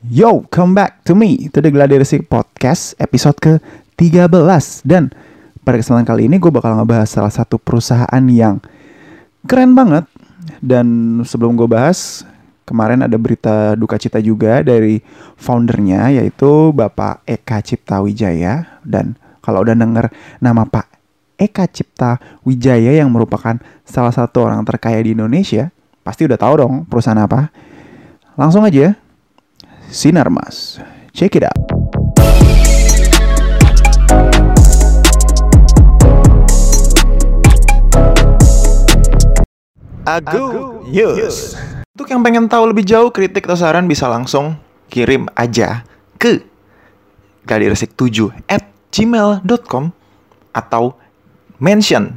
Yo, come back to me, to the Gladiresik Podcast episode ke-13. Dan pada kesempatan kali ini gue bakal ngebahas salah satu perusahaan yang keren banget. Dan sebelum gue bahas, kemarin ada berita duka cita juga dari foundernya yaitu Bapak Eka Cipta Wijaya Dan kalau udah denger nama Pak Eka Cipta Wijaya yang merupakan salah satu orang terkaya di Indonesia Pasti udah tahu dong perusahaan apa. Langsung aja Sinar Mas. Check it out. Agu News. Untuk yang pengen tahu lebih jauh kritik atau saran bisa langsung kirim aja ke gladiresik7 at gmail.com atau mention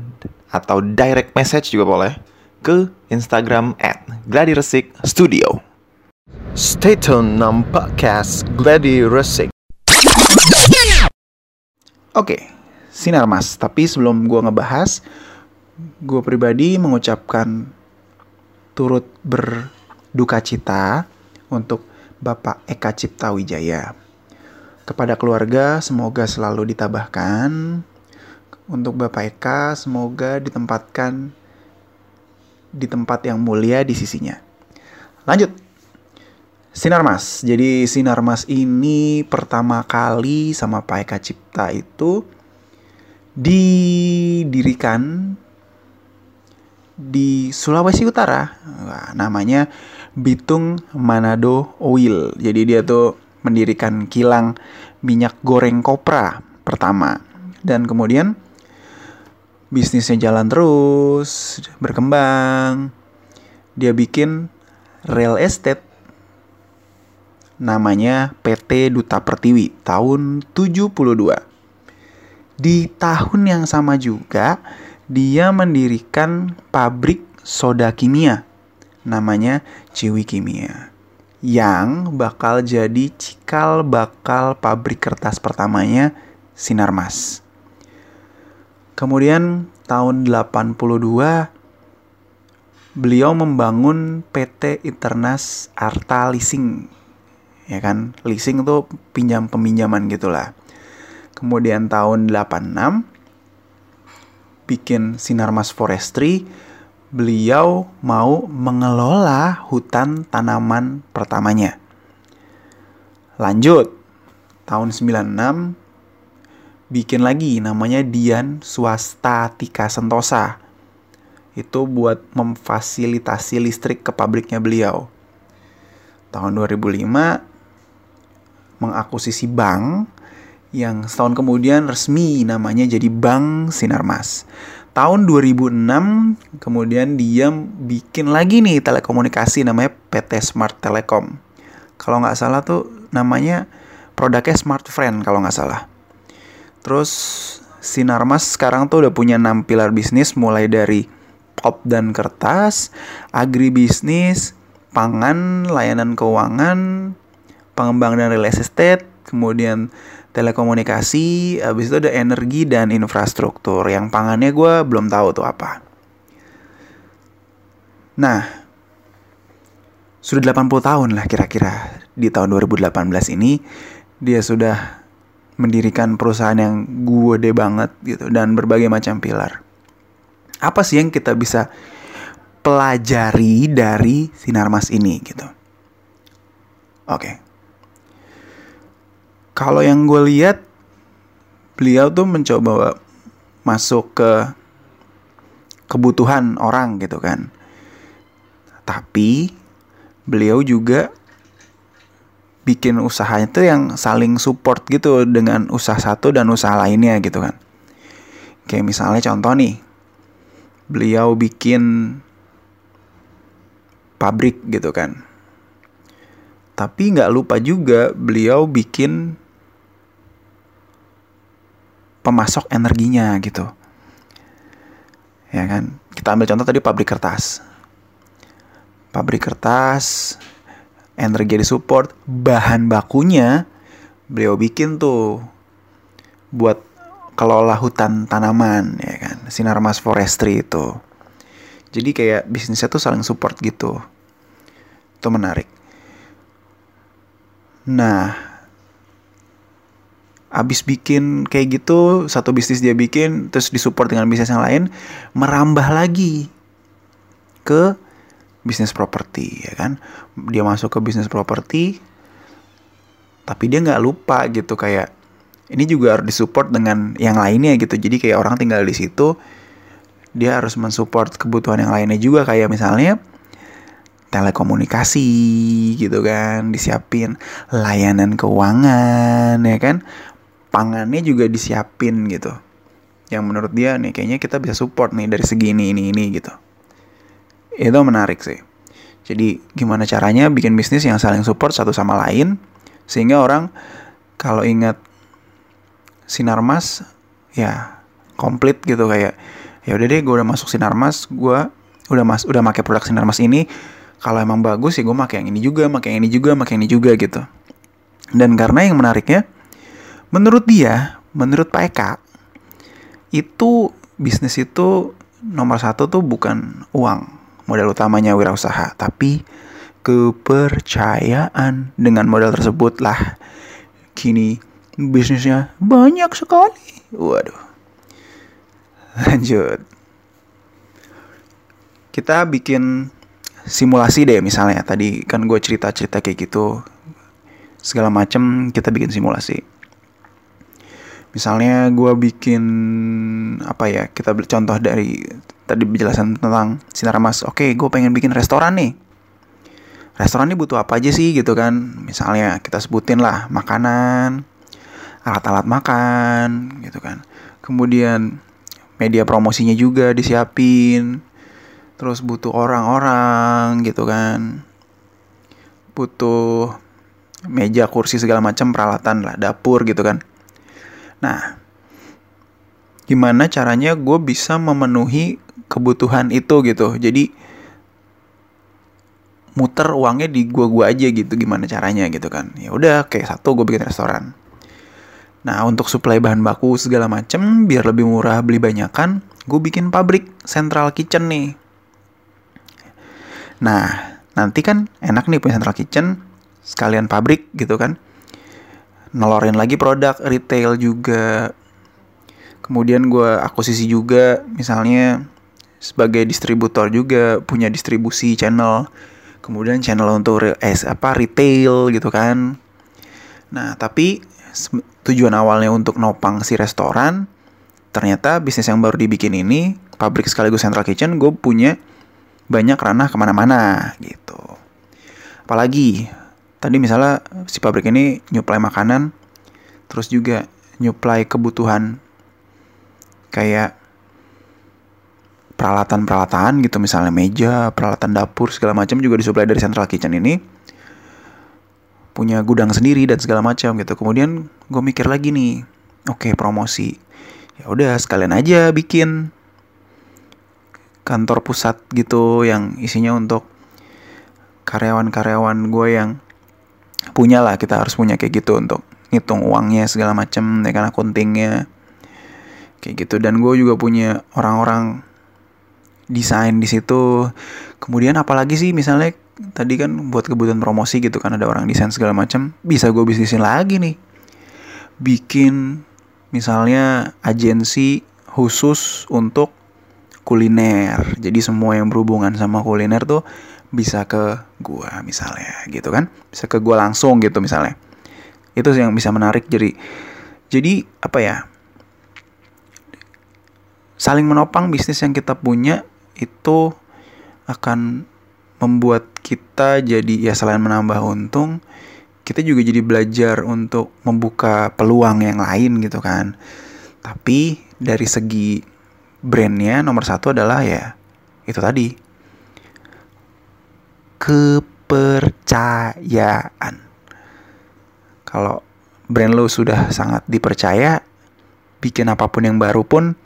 atau direct message juga boleh ke Instagram at gladiresik studio. Stay tune nam podcast Gladi Resik. Oke, sinar mas. Tapi sebelum gue ngebahas, gue pribadi mengucapkan turut berduka cita untuk Bapak Eka Cipta Wijaya. Kepada keluarga, semoga selalu ditabahkan. Untuk Bapak Eka, semoga ditempatkan di tempat yang mulia di sisinya. Lanjut. Sinar Mas. Jadi Sinar Mas ini pertama kali sama Pak Eka Cipta itu didirikan di Sulawesi Utara. Nah, namanya Bitung Manado Oil. Jadi dia tuh mendirikan kilang minyak goreng kopra pertama. Dan kemudian bisnisnya jalan terus, berkembang. Dia bikin real estate namanya PT Duta Pertiwi tahun 72. Di tahun yang sama juga dia mendirikan pabrik soda kimia namanya Ciwi Kimia yang bakal jadi cikal bakal pabrik kertas pertamanya Sinarmas. Kemudian tahun 82 beliau membangun PT Internas Arta Leasing ya kan? Leasing tuh pinjam peminjaman gitulah. Kemudian tahun 86 bikin Sinarmas Forestry beliau mau mengelola hutan tanaman pertamanya. Lanjut tahun 96 bikin lagi namanya Dian Swasta Tika Sentosa. Itu buat memfasilitasi listrik ke pabriknya beliau. Tahun 2005 mengakuisisi bank yang setahun kemudian resmi namanya jadi Bank Sinarmas. Tahun 2006 kemudian dia bikin lagi nih telekomunikasi namanya PT Smart Telekom. Kalau nggak salah tuh namanya produknya Smart Friend kalau nggak salah. Terus Sinarmas sekarang tuh udah punya 6 pilar bisnis mulai dari pop dan kertas, agribisnis, pangan, layanan keuangan, pengembangan dan real estate, kemudian telekomunikasi, habis itu ada energi dan infrastruktur. Yang pangannya gue belum tahu tuh apa. Nah, sudah 80 tahun lah kira-kira di tahun 2018 ini dia sudah mendirikan perusahaan yang gue deh banget gitu dan berbagai macam pilar. Apa sih yang kita bisa pelajari dari Sinarmas ini gitu? Oke. Okay kalau yang gue lihat beliau tuh mencoba masuk ke kebutuhan orang gitu kan. Tapi beliau juga bikin usahanya tuh yang saling support gitu dengan usaha satu dan usaha lainnya gitu kan. Kayak misalnya contoh nih beliau bikin pabrik gitu kan. Tapi nggak lupa juga beliau bikin pemasok energinya gitu. Ya kan? Kita ambil contoh tadi pabrik kertas. Pabrik kertas, energi di support, bahan bakunya beliau bikin tuh buat kelola hutan tanaman ya kan, Sinarmas Forestry itu. Jadi kayak bisnisnya tuh saling support gitu. Itu menarik. Nah, abis bikin kayak gitu, satu bisnis dia bikin, terus disupport dengan bisnis yang lain, merambah lagi ke bisnis properti, ya kan? Dia masuk ke bisnis properti, tapi dia nggak lupa gitu kayak ini juga harus disupport dengan yang lainnya gitu. Jadi kayak orang tinggal di situ, dia harus mensupport kebutuhan yang lainnya juga kayak misalnya telekomunikasi gitu kan, disiapin layanan keuangan ya kan, pangannya juga disiapin gitu. Yang menurut dia nih kayaknya kita bisa support nih dari segi ini ini ini gitu. Itu menarik sih. Jadi gimana caranya bikin bisnis yang saling support satu sama lain sehingga orang kalau ingat sinarmas ya komplit gitu kayak ya udah deh gue udah masuk sinarmas gue udah mas udah pakai produk sinarmas ini kalau emang bagus ya gue pakai yang ini juga pakai yang ini juga pakai yang ini juga gitu. Dan karena yang menariknya Menurut dia, menurut Pak Eka, itu bisnis itu nomor satu tuh bukan uang modal utamanya wirausaha, tapi kepercayaan dengan modal tersebut lah. Kini bisnisnya banyak sekali. Waduh. Lanjut. Kita bikin simulasi deh misalnya. Tadi kan gue cerita-cerita kayak gitu. Segala macem kita bikin simulasi misalnya gue bikin apa ya kita contoh dari tadi penjelasan tentang sinar emas oke gue pengen bikin restoran nih. Restoran ini butuh apa aja sih gitu kan? Misalnya kita sebutin lah makanan alat-alat makan gitu kan. Kemudian media promosinya juga disiapin. Terus butuh orang-orang gitu kan. Butuh meja kursi segala macam peralatan lah dapur gitu kan Nah, gimana caranya gue bisa memenuhi kebutuhan itu gitu. Jadi muter uangnya di gue aja gitu gimana caranya gitu kan. Ya udah kayak satu gue bikin restoran. Nah untuk suplai bahan baku segala macem biar lebih murah beli banyakan, gue bikin pabrik central kitchen nih. Nah nanti kan enak nih punya central kitchen sekalian pabrik gitu kan nelorin lagi produk retail juga. Kemudian gue akuisisi juga misalnya sebagai distributor juga punya distribusi channel. Kemudian channel untuk re eh, apa retail gitu kan. Nah tapi tujuan awalnya untuk nopang si restoran ternyata bisnis yang baru dibikin ini pabrik sekaligus central kitchen gue punya banyak ranah ke mana-mana gitu. Apalagi tadi misalnya si pabrik ini nyuplai makanan terus juga nyuplai kebutuhan kayak peralatan-peralatan gitu misalnya meja, peralatan dapur segala macam juga disuplai dari Central Kitchen ini punya gudang sendiri dan segala macam gitu. Kemudian gue mikir lagi nih, oke okay, promosi. Ya udah sekalian aja bikin kantor pusat gitu yang isinya untuk karyawan-karyawan gue yang punya lah kita harus punya kayak gitu untuk ngitung uangnya segala macem ya kan akuntingnya. Kayak gitu. Dan gue juga punya orang-orang desain di situ. Kemudian apalagi sih misalnya tadi kan buat kebutuhan promosi gitu kan ada orang desain segala macam bisa gue bisnisin lagi nih. Bikin misalnya agensi khusus untuk kuliner. Jadi semua yang berhubungan sama kuliner tuh bisa ke gua misalnya gitu kan? Bisa ke gua langsung gitu misalnya. Itu yang bisa menarik. Jadi jadi apa ya? Saling menopang bisnis yang kita punya itu akan membuat kita jadi ya selain menambah untung kita juga jadi belajar untuk membuka peluang yang lain gitu kan. Tapi dari segi brandnya nomor satu adalah ya itu tadi kepercayaan. Kalau brand lo sudah sangat dipercaya, bikin apa pun yang baru pun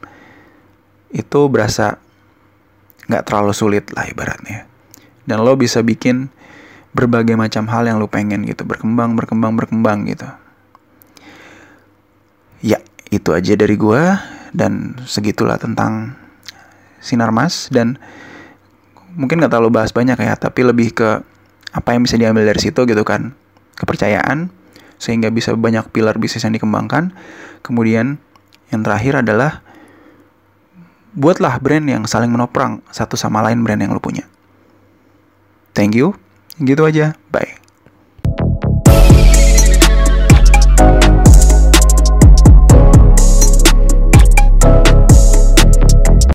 itu berasa nggak terlalu sulit lah ibaratnya. Dan lo bisa bikin berbagai macam hal yang lo pengen gitu, berkembang, berkembang, berkembang gitu. Ya, itu aja dari gua dan segitulah tentang Sinar Mas dan mungkin nggak terlalu bahas banyak ya tapi lebih ke apa yang bisa diambil dari situ gitu kan kepercayaan sehingga bisa banyak pilar bisnis yang dikembangkan. Kemudian yang terakhir adalah buatlah brand yang saling menopang satu sama lain brand yang lo punya. Thank you. Gitu aja. Bye.